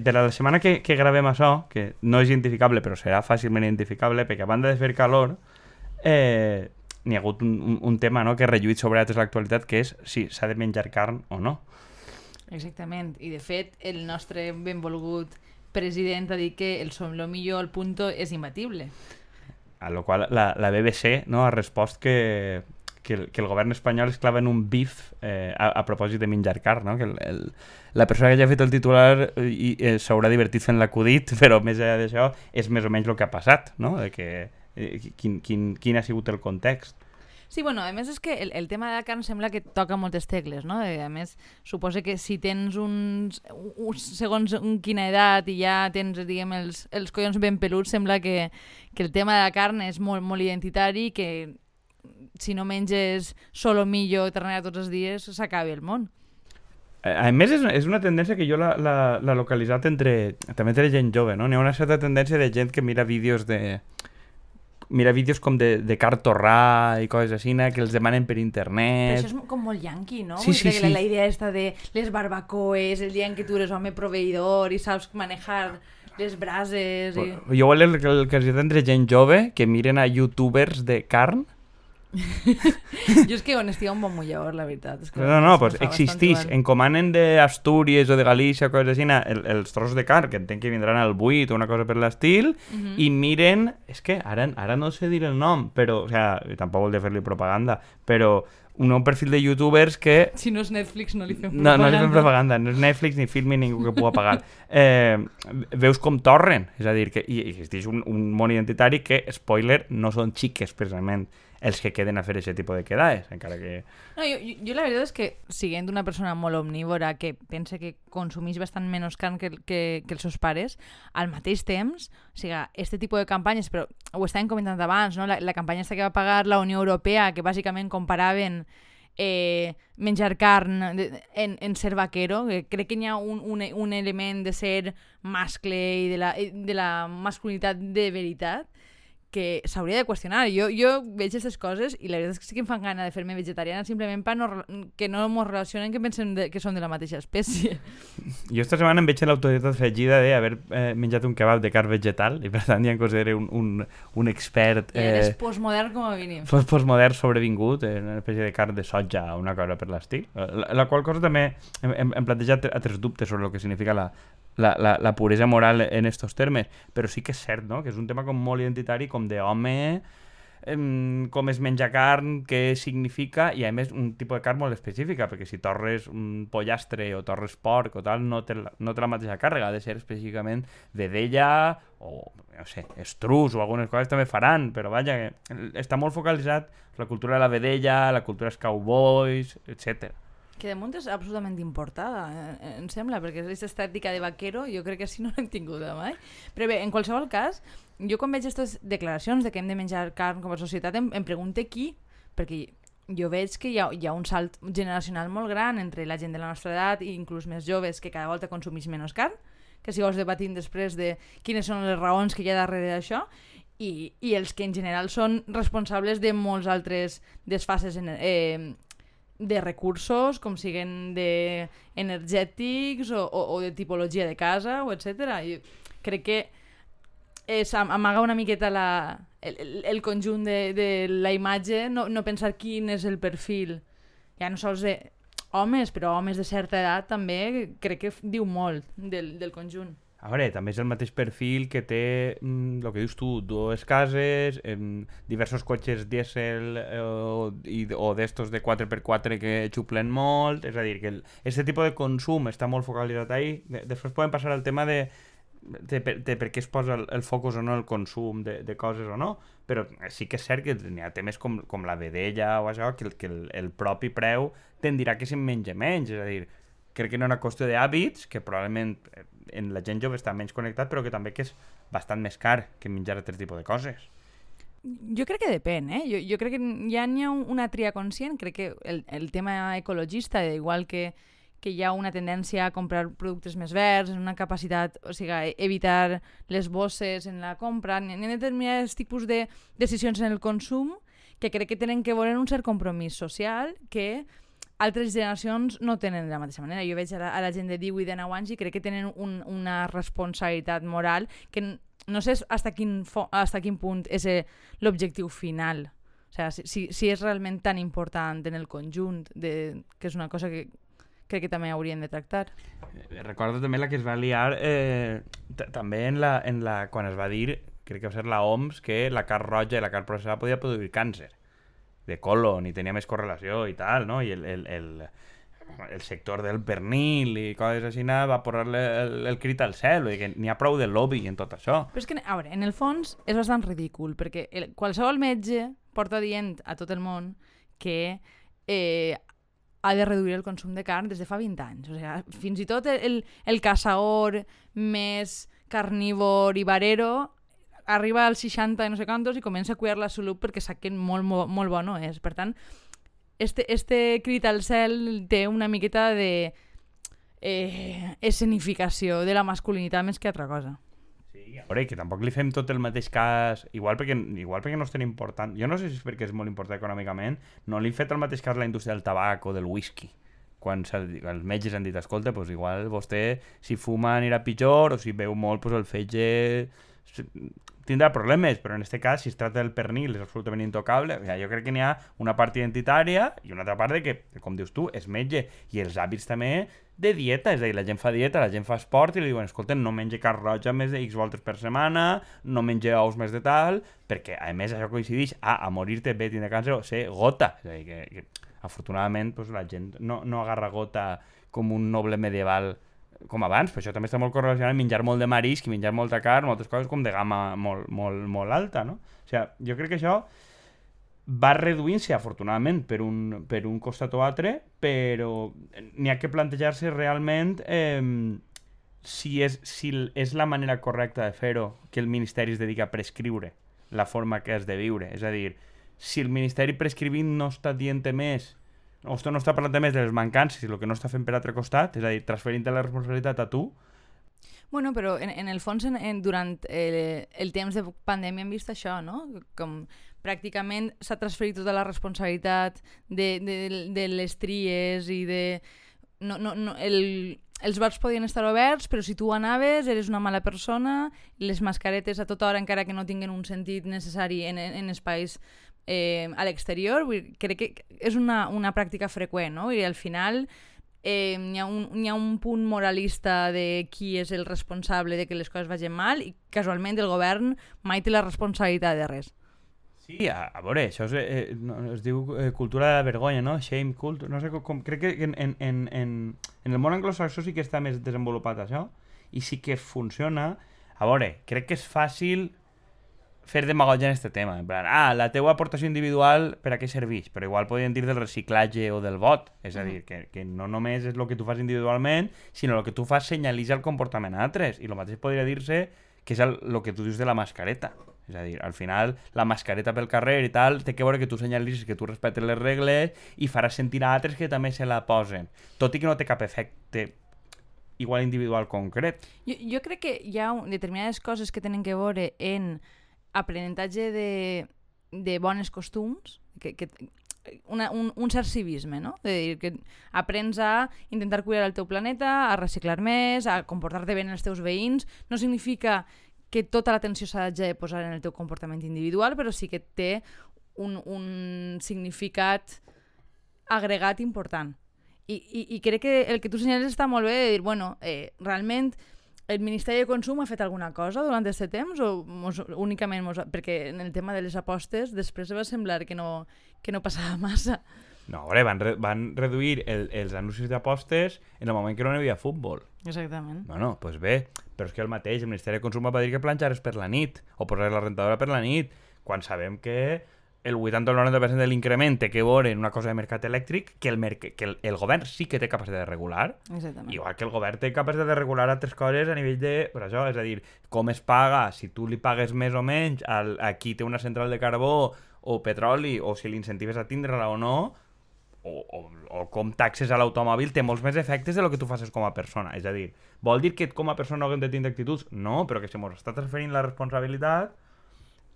De la setmana que, que gravem això, que no és identificable, però serà fàcilment identificable, perquè a banda de fer calor, eh, n'hi ha hagut un, un, un tema no, que ha relluït sobre altres l'actualitat, que és si s'ha de menjar carn o no. Exactament, i de fet el nostre benvolgut president ha dit que el som lo millor al punto és imbatible. A lo qual la, la BBC no, ha respost que, que, el, que el govern espanyol es clava en un bif eh, a, a propòsit de menjar carn, no? que el, el, la persona que ja ha fet el titular eh, i, eh, s'haurà divertit fent l'acudit, però més enllà d'això és més o menys el que ha passat, no? de que, eh, quin, quin, quin ha sigut el context. Sí, bueno, a més és que el, el tema de la carn sembla que toca moltes tecles, no? A més, suposa que si tens uns, uns segons un quina edat i ja tens, diguem, els, els collons ben peluts, sembla que, que el tema de la carn és molt, molt identitari que si no menges solomillo o ternera tots els dies, s'acabi el món. A més, és, és una tendència que jo l'he localitzat entre... També entre gent jove, no? N'hi ha una certa tendència de gent que mira vídeos de mira vídeos com de, de car torrà i coses així, que els demanen per internet... Però això és com molt yanqui, no? Sí, sí, sí. La, la idea esta de les barbacoes, el dia en què tu eres home proveïdor i saps manejar les brases... I... Jo vol el, el que els entre gent jove que miren a youtubers de carn jo és que on estic un bon mullador, la veritat. És que no, no, pues existeix. Encomanen d'Astúries o de Galícia, coses així, el, els trossos de car, que entenc que vindran al buit o una cosa per l'estil, uh -huh. i miren... És que ara, ara no sé dir el nom, però... O sea, tampoc vol fer-li propaganda, però un nou perfil de youtubers que... Si no és Netflix no li fem propaganda. No, no li fem propaganda, no és Netflix ni Filmi ningú que pugui pagar. Eh, veus com torren, és a dir, que i existeix un, un món identitari que, spoiler, no són xiques precisament els que queden a fer aquest tipus de quedades, encara que... No, jo, jo, la veritat és que, siguent una persona molt omnívora que pensa que consumeix bastant menys carn que, que, que els seus pares, al mateix temps, o sigui, este tipus de campanyes, però ho estàvem comentant abans, no? la, la campanya que va pagar la Unió Europea, que bàsicament comparaven eh, menjar carn en, en ser vaquero, que crec que hi ha un, un, un element de ser mascle i de la, de la masculinitat de veritat, que s'hauria de qüestionar. Jo, jo veig aquestes coses i la veritat és que sí que em fan gana de fer-me vegetariana simplement per no, que no ens relacionen que pensen de, que són de la mateixa espècie. Jo esta setmana em veig l'autoritat afegida d'haver eh, menjat un kebab de carn vegetal i per tant ja em considero un, un, un expert... Eh, eres postmodern com a mínim. Postmodern sobrevingut, en una espècie de carn de soja o una cosa per l'estil. La, la qual cosa també hem, hem plantejat altres dubtes sobre el que significa la, la, la, la puresa moral en estos termes, però sí que és cert, no?, que és un tema com molt identitari, com d'home, com es menja carn, què significa, i a més un tipus de carn molt específica, perquè si torres un pollastre o torres porc o tal, no té, la, no té la mateixa càrrega, ha de ser específicament vedella o, no sé, estrus o algunes coses també faran, però vaja, està molt focalitzat la cultura de la vedella, la cultura dels cowboys, etc. Que de munt és absolutament importada, eh, em sembla, perquè aquesta estètica de vaquero jo crec que així no l'hem tingut mai. Però bé, en qualsevol cas, jo quan veig aquestes declaracions de que hem de menjar carn com a societat em, em pregunto qui, perquè jo veig que hi ha, hi ha un salt generacional molt gran entre la gent de la nostra edat i inclús més joves que cada volta consumeix menys carn, que si vols debatint després de quines són les raons que hi ha darrere d'això, i, i els que en general són responsables de molts altres desfases en, eh, de recursos, com siguen de energètics o, o, o de tipologia de casa, o etc. I crec que és, amaga una miqueta la, el, el conjunt de, de la imatge, no, no pensar quin és el perfil, ja no sols de homes, però homes de certa edat també, crec que diu molt del, del conjunt. A veure, també és el mateix perfil que té mm, el que dius tu, dues cases, em, diversos cotxes dièsel eh, o, o d'estos de 4x4 que xuplen molt, és a dir, que aquest tipus de consum està molt focalitzat ahí. De, després podem passar al tema de, de, de, de per què es posa el, el focus o no el consum de, de coses o no, però sí que és cert que n'hi ha temes com, com la vedella o això, que, que el, el propi preu tendirà que se'n menja menys, és a dir, crec que no una qüestió d'hàbits, que probablement eh, en la gent jove està menys connectat, però que també que és bastant més car que menjar altres tipus de coses. Jo crec que depèn, eh? Jo, jo crec que ja n'hi ha una tria conscient, crec que el, el tema ecologista, igual que, que hi ha una tendència a comprar productes més verds, una capacitat, o sigui, evitar les bosses en la compra, n'hi ha determinats tipus de decisions en el consum que crec que tenen que veure un cert compromís social que altres generacions no tenen de la mateixa manera. Jo veig a la, a la gent de 10 i de 9 anys i crec que tenen un, una responsabilitat moral que no sé hasta quin, hasta quin punt és eh, l'objectiu final. O sigui, si, si, és realment tan important en el conjunt, de, que és una cosa que crec que també hauríem de tractar. Eh, Recordo també la que es va liar eh, també en la, en la, quan es va dir, crec que va ser la OMS, que la carn roja i la carn processada podia produir càncer de colon i tenia més correlació i tal, no? I el, el, el, el sector del pernil i coses així va posar-le el, el crit al cel, que n'hi ha prou de lobby en tot això. Però és que, a veure, en el fons és bastant ridícul, perquè el, qualsevol metge porta dient a tot el món que eh, ha de reduir el consum de carn des de fa 20 anys. O sigui, fins i tot el, el caçador més carnívor i barero arriba als 60 i no sé quantos i comença a cuidar la salut perquè sap que molt, molt, molt bo no és. Per tant, este, este crit al cel té una miqueta de eh, escenificació de la masculinitat més que altra cosa. Sí, a veure, que tampoc li fem tot el mateix cas, igual perquè, igual perquè no és tan important. Jo no sé si és perquè és molt important econòmicament, no li hem fet el mateix cas a la indústria del tabac o del whisky. Quan els metges han dit, escolta, pues igual vostè, si fuma anirà pitjor, o si beu molt, pues el fetge tindrà problemes, però en aquest cas, si es tracta del pernil, és absolutament intocable. O sigui, jo crec que n'hi ha una part identitària i una altra part de que, com dius tu, és metge. I els hàbits també de dieta, és a dir, la gent fa dieta, la gent fa esport i li diuen, escolta, no menja carn roja més de X voltes per setmana, no menja ous més de tal, perquè, a més, això coincideix a, a morir-te bé, tindre càncer o ser gota. És a dir, que, que afortunadament doncs, la gent no, no agarra gota com un noble medieval com abans, però això també està molt correlacionat amb menjar molt de marisc i menjar molta carn, moltes coses com de gamma molt, molt, molt alta, no? O sigui, jo crec que això va reduint-se, afortunadament, per un, per un costat o altre, però n'hi ha que plantejar-se realment eh, si, és, si és la manera correcta de fer-ho que el Ministeri es dedica a prescriure la forma que has de viure. És a dir, si el Ministeri prescrivint no està dient més o esto no està parlant més de les mancances i el que no està fent per altre costat, és a dir, transferint la responsabilitat a tu, Bueno, però en, en el fons, en, en, durant el, el temps de pandèmia hem vist això, no? Com pràcticament s'ha transferit tota la responsabilitat de, de, de les tries i de... No, no, no, el, els bars podien estar oberts, però si tu anaves eres una mala persona, les mascaretes a tota hora, encara que no tinguin un sentit necessari en, en espais eh, a l'exterior, crec que és una, una pràctica freqüent, no? I al final eh, hi, ha un, hi ha un punt moralista de qui és el responsable de que les coses vagin mal i casualment el govern mai té la responsabilitat de res. Sí, a, a veure, això es, eh, no, es diu eh, cultura de la vergonya, no? Shame culture, no sé com, com crec que en, en, en, en, en el món anglosaxó sí que està més desenvolupat això, i sí que funciona. A veure, crec que és fàcil fer demagogia en este tema, en plan, ah, la teua aportació individual per a què serveix? Però igual podríem dir del reciclatge o del vot, és a dir, que, que no només és el que tu fas individualment, sinó el que tu fas senyalitza el comportament a altres, i el mateix podria dir-se que és el, el que tu dius de la mascareta. És a dir, al final, la mascareta pel carrer i tal, té que veure que tu senyalitzis que tu respectes les regles i faràs sentir a altres que també se la posen. Tot i que no té cap efecte igual individual concret. Jo, jo crec que hi ha un, determinades coses que tenen que veure en aprenentatge de, de bones costums, que, que, una, un, un cert civisme, no? De dir que aprens a intentar cuidar el teu planeta, a reciclar més, a comportar-te bé amb els teus veïns. No significa que tota l'atenció s'ha de posar en el teu comportament individual, però sí que té un, un significat agregat important. I, i, I crec que el que tu senyales està molt bé de dir, bueno, eh, realment el Ministeri de Consum ha fet alguna cosa durant aquest temps o mos, únicament mos, perquè en el tema de les apostes després va semblar que no, que no passava massa. No, a veure, van, re van reduir el, els anuncis d'apostes en el moment que no hi havia futbol. Exactament. Bueno, doncs pues bé, però és que el mateix, el Ministeri de Consum va dir que planxares per la nit, o posar la rentadora per la nit, quan sabem que el 80 o el 90% de l'increment té que veure en una cosa de mercat elèctric que el, merc que el, el govern sí que té capacitat de regular, Exactament. igual que el govern té capacitat de regular altres coses a nivell de... Per això, és a dir, com es paga, si tu li pagues més o menys al, a qui té una central de carbó o petroli, o si l'incentives a tindre-la o no, o, o, o com taxes a l'automòbil té molts més efectes de lo que tu facis com a persona. És a dir, vol dir que com a persona no haguem de tindre actituds? No, però que se mos està transferint la responsabilitat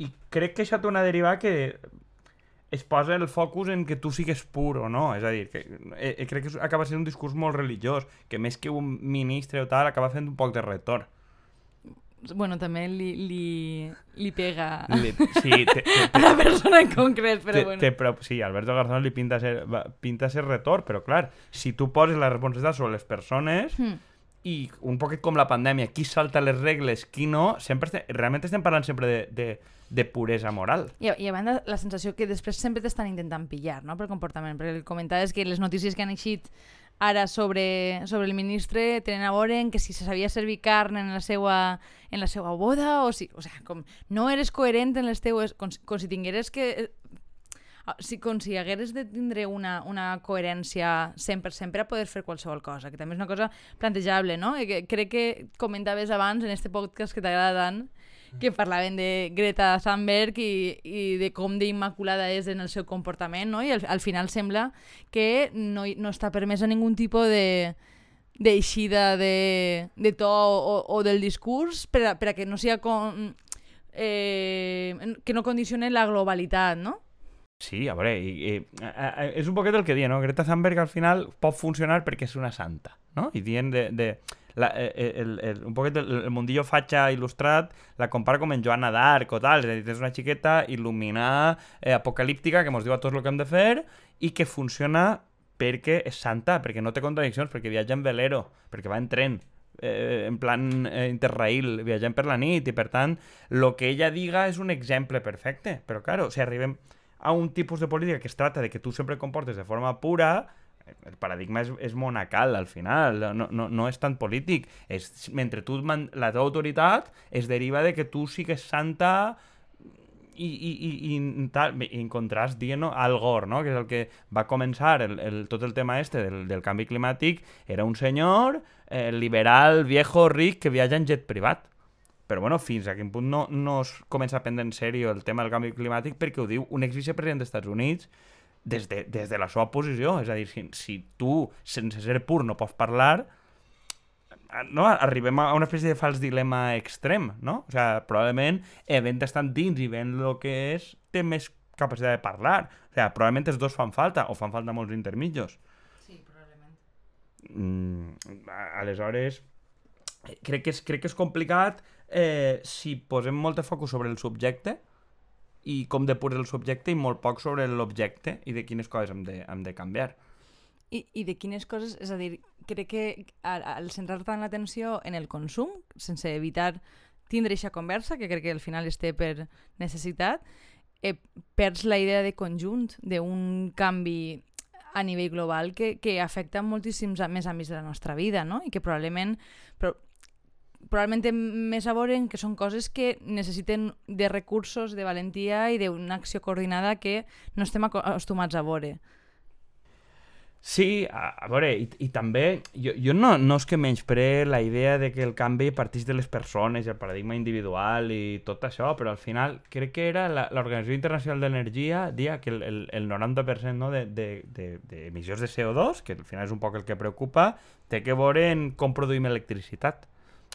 i crec que això té una deriva que es posa el focus en que tu sigues pur o no. És a dir, que eh, eh, crec que acaba sent un discurs molt religiós, que més que un ministre o tal, acaba fent un poc de retor. Bueno, també li, li, li pega Li, sí, té, té, a la persona en concret, però té, bueno. té, però, sí, Alberto Garzón li pinta ser, pinta ser retor, però clar, si tu poses la responsabilitat sobre les persones, Hmm. i un poquet com la pandèmia, qui salta les regles, qui no, sempre estem, realment estem parlant sempre de, de, de puresa moral. I, I a banda, la sensació que després sempre t'estan intentant pillar, no?, pel comportament, perquè el comentaves que les notícies que han eixit ara sobre, sobre el ministre tenen a veure que si se sabia servir carn en la seva, en la seva boda o si, o sea, com no eres coherent en les teues... Com, com si tingueres que... ah, Si, com si hagueres de tindre una, una coherència 100% per a poder fer qualsevol cosa, que també és una cosa plantejable, no? I que crec que comentaves abans en este podcast que t'agrada tant, que parlaven de Greta Thunberg i, i de com d'immaculada és en el seu comportament, no? I al, al final sembla que no, no està permesa ningun tipus de d'eixida de, de to o, o del discurs per a, per a que no sigui con, eh, que no condicione la globalitat, no? Sí, a veure, i, i, a, a, és un poquet el que diuen, no? Greta Thunberg al final pot funcionar perquè és una santa, no? I dient de... de la, eh, el, el, un poquet el, el mundillo fatxa il·lustrat la compara com en Joana d'Arc o tal, és a dir, és una xiqueta il·luminada, eh, apocalíptica, que ens diu a tots el que hem de fer i que funciona perquè és santa, perquè no té contradiccions, perquè viatja en velero, perquè va en tren, eh, en plan eh, interrail, viatjant per la nit, i per tant, el que ella diga és un exemple perfecte. Però, claro, si arribem a un tipus de política que es trata de que tu sempre comportes de forma pura, el paradigma és, és monacal, al final, no, no, no és tan polític. És, mentre tu, man, la teva autoritat es deriva de que tu sigues santa i, i, i, i tal, i en contrast dient no, Al Gore, no? que és el que va començar el, el, tot el tema este del, del canvi climàtic, era un senyor eh, liberal, viejo, ric, que viatja en jet privat. Però bueno, fins a quin punt no, no es comença a prendre en sèrio el tema del canvi climàtic perquè ho diu un exvicepresident dels Estats Units des de, des de la seva posició. És a dir, si, si tu, sense ser pur, no pots parlar, no? arribem a una espècie de fals dilema extrem, no? O sigui, probablement, havent estat dins i veient el que és, té més capacitat de parlar. O sigui, probablement els dos fan falta, o fan falta molts intermitjos. Sí, probablement. Mm, aleshores, crec que és, crec que és complicat eh, si posem molt de focus sobre el subjecte i com depurar el subjecte i molt poc sobre l'objecte i de quines coses hem de, hem de canviar. I, I de quines coses, és a dir, crec que al, centrar tant l'atenció en el consum, sense evitar tindre aquesta conversa, que crec que al final es té per necessitat, eh, perds la idea de conjunt, d'un canvi a nivell global que, que afecta moltíssims més àmbits de la nostra vida, no? I que probablement, però, probablement té més a veure en que són coses que necessiten de recursos, de valentia i d'una acció coordinada que no estem aco- acostumats a veure. Sí, a, a veure, i, i també, jo, jo no, no és que menyspre la idea de que el canvi partís de les persones el paradigma individual i tot això, però al final crec que era l'Organització Internacional d'Energia dia que el, el, el 90% no, de, de, de, de de CO2, que al final és un poc el que preocupa, té que veure en com produïm electricitat.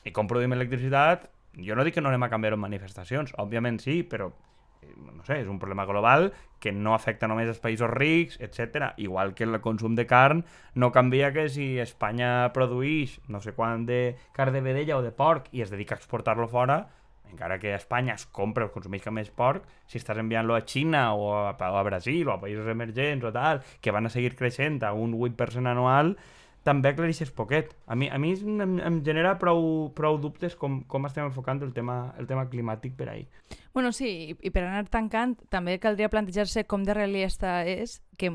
I com produïm electricitat, jo no dic que no anem a canviar en manifestacions, òbviament sí, però eh, no sé, és un problema global que no afecta només els països rics, etc. Igual que el consum de carn no canvia que si Espanya produeix no sé quant de carn de vedella o de porc i es dedica a exportar-lo fora, encara que Espanya es compra o consumeix més porc, si estàs enviant-lo a Xina o a, o a Brasil o a països emergents o tal, que van a seguir creixent a un 8% anual, també aclareixes poquet. A mi, a mi em, em genera prou, prou dubtes com, com estem enfocant el tema, el tema climàtic per ahir. Bueno, sí, i, per anar tancant, també caldria plantejar-se com de realista és que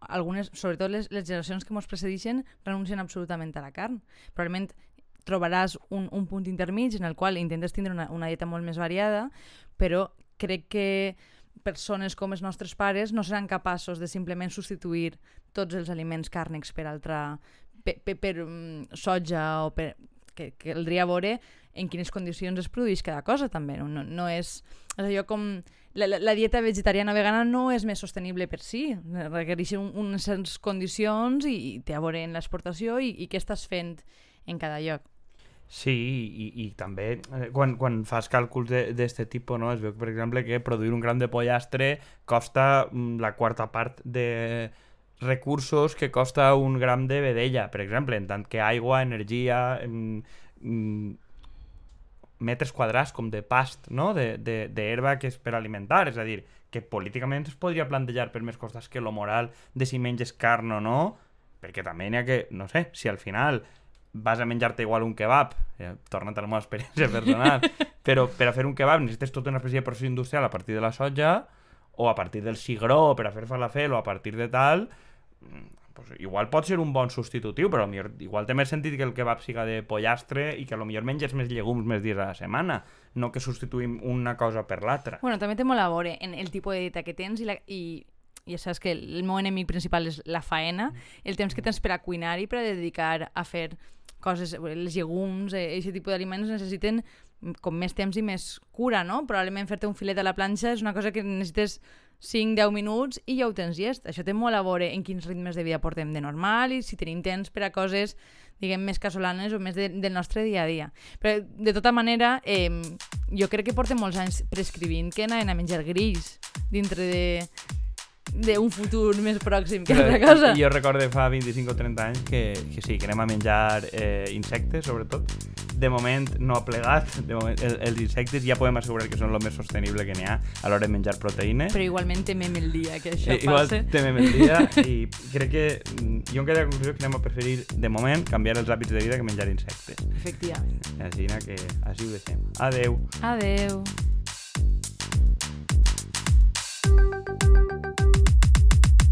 algunes, sobretot les, les generacions que ens precedeixen, renuncien absolutament a la carn. Probablement trobaràs un, un punt intermig en el qual intentes tindre una, una dieta molt més variada, però crec que persones com els nostres pares no seran capaços de simplement substituir tots els aliments càrnics per altra per, per, per um, soja o per que, que caldria veure en quines condicions es produeix cada cosa també, no, no, no és, és allò com la, la, la dieta vegetariana vegana no és més sostenible per si, requereix un, unes condicions i, i té a veure en l'exportació i, i què estàs fent en cada lloc. Sí, i, i també eh, quan, quan fas càlculs d'aquest tipus, no? es veu, per exemple, que produir un gram de pollastre costa mm, la quarta part de recursos que costa un gram de vedella, per exemple, en tant que aigua, energia, mm, mm, metres quadrats com de past, no? d'herba que és per alimentar, és a dir, que políticament es podria plantejar per més costes que lo moral de si menges carn o no, perquè també n'hi ha que, no sé, si al final vas a menjar-te igual un kebab, eh, torna't a la meva experiència personal, però per a fer un kebab necessites tota una espècie de procés industrial a partir de la soja, o a partir del cigró per a fer falafel, o a partir de tal, pues, igual pot ser un bon substitutiu, però millor, igual té més sentit que el kebab siga de pollastre i que millor menges més llegums més dies a la setmana, no que substituïm una cosa per l'altra. Bueno, també té molt a veure en el tipus de dieta que tens i, la, i, ja saps que el meu enemic principal és la faena, el temps que tens per a cuinar i per a dedicar a fer coses, els llegums, aquest tipus d'aliments necessiten com més temps i més cura, no? Probablement fer-te un filet a la planxa és una cosa que necessites 5-10 minuts i ja ho tens llest. Això té molt a veure en quins ritmes de vida portem de normal i si tenim temps per a coses diguem, més casolanes o més de, del nostre dia a dia. Però, de tota manera, eh, jo crec que portem molts anys prescrivint que anaven a menjar gris dintre de d'un futur més pròxim que altra cosa. Jo recordo fa 25 o 30 anys que, que sí, que anem a menjar eh, insectes, sobretot. De moment no ha plegat, de moment, el, els insectes ja podem assegurar que són el més sostenible que n'hi ha a l'hora de menjar proteïnes. Però igualment temem el dia que això eh, igual passe. temem el dia i crec que mm, jo em quedo a la conclusió que anem a preferir, de moment, canviar els hàbits de vida que menjar insectes. Efectivament. Així que així ho deixem. Adeu. Adeu.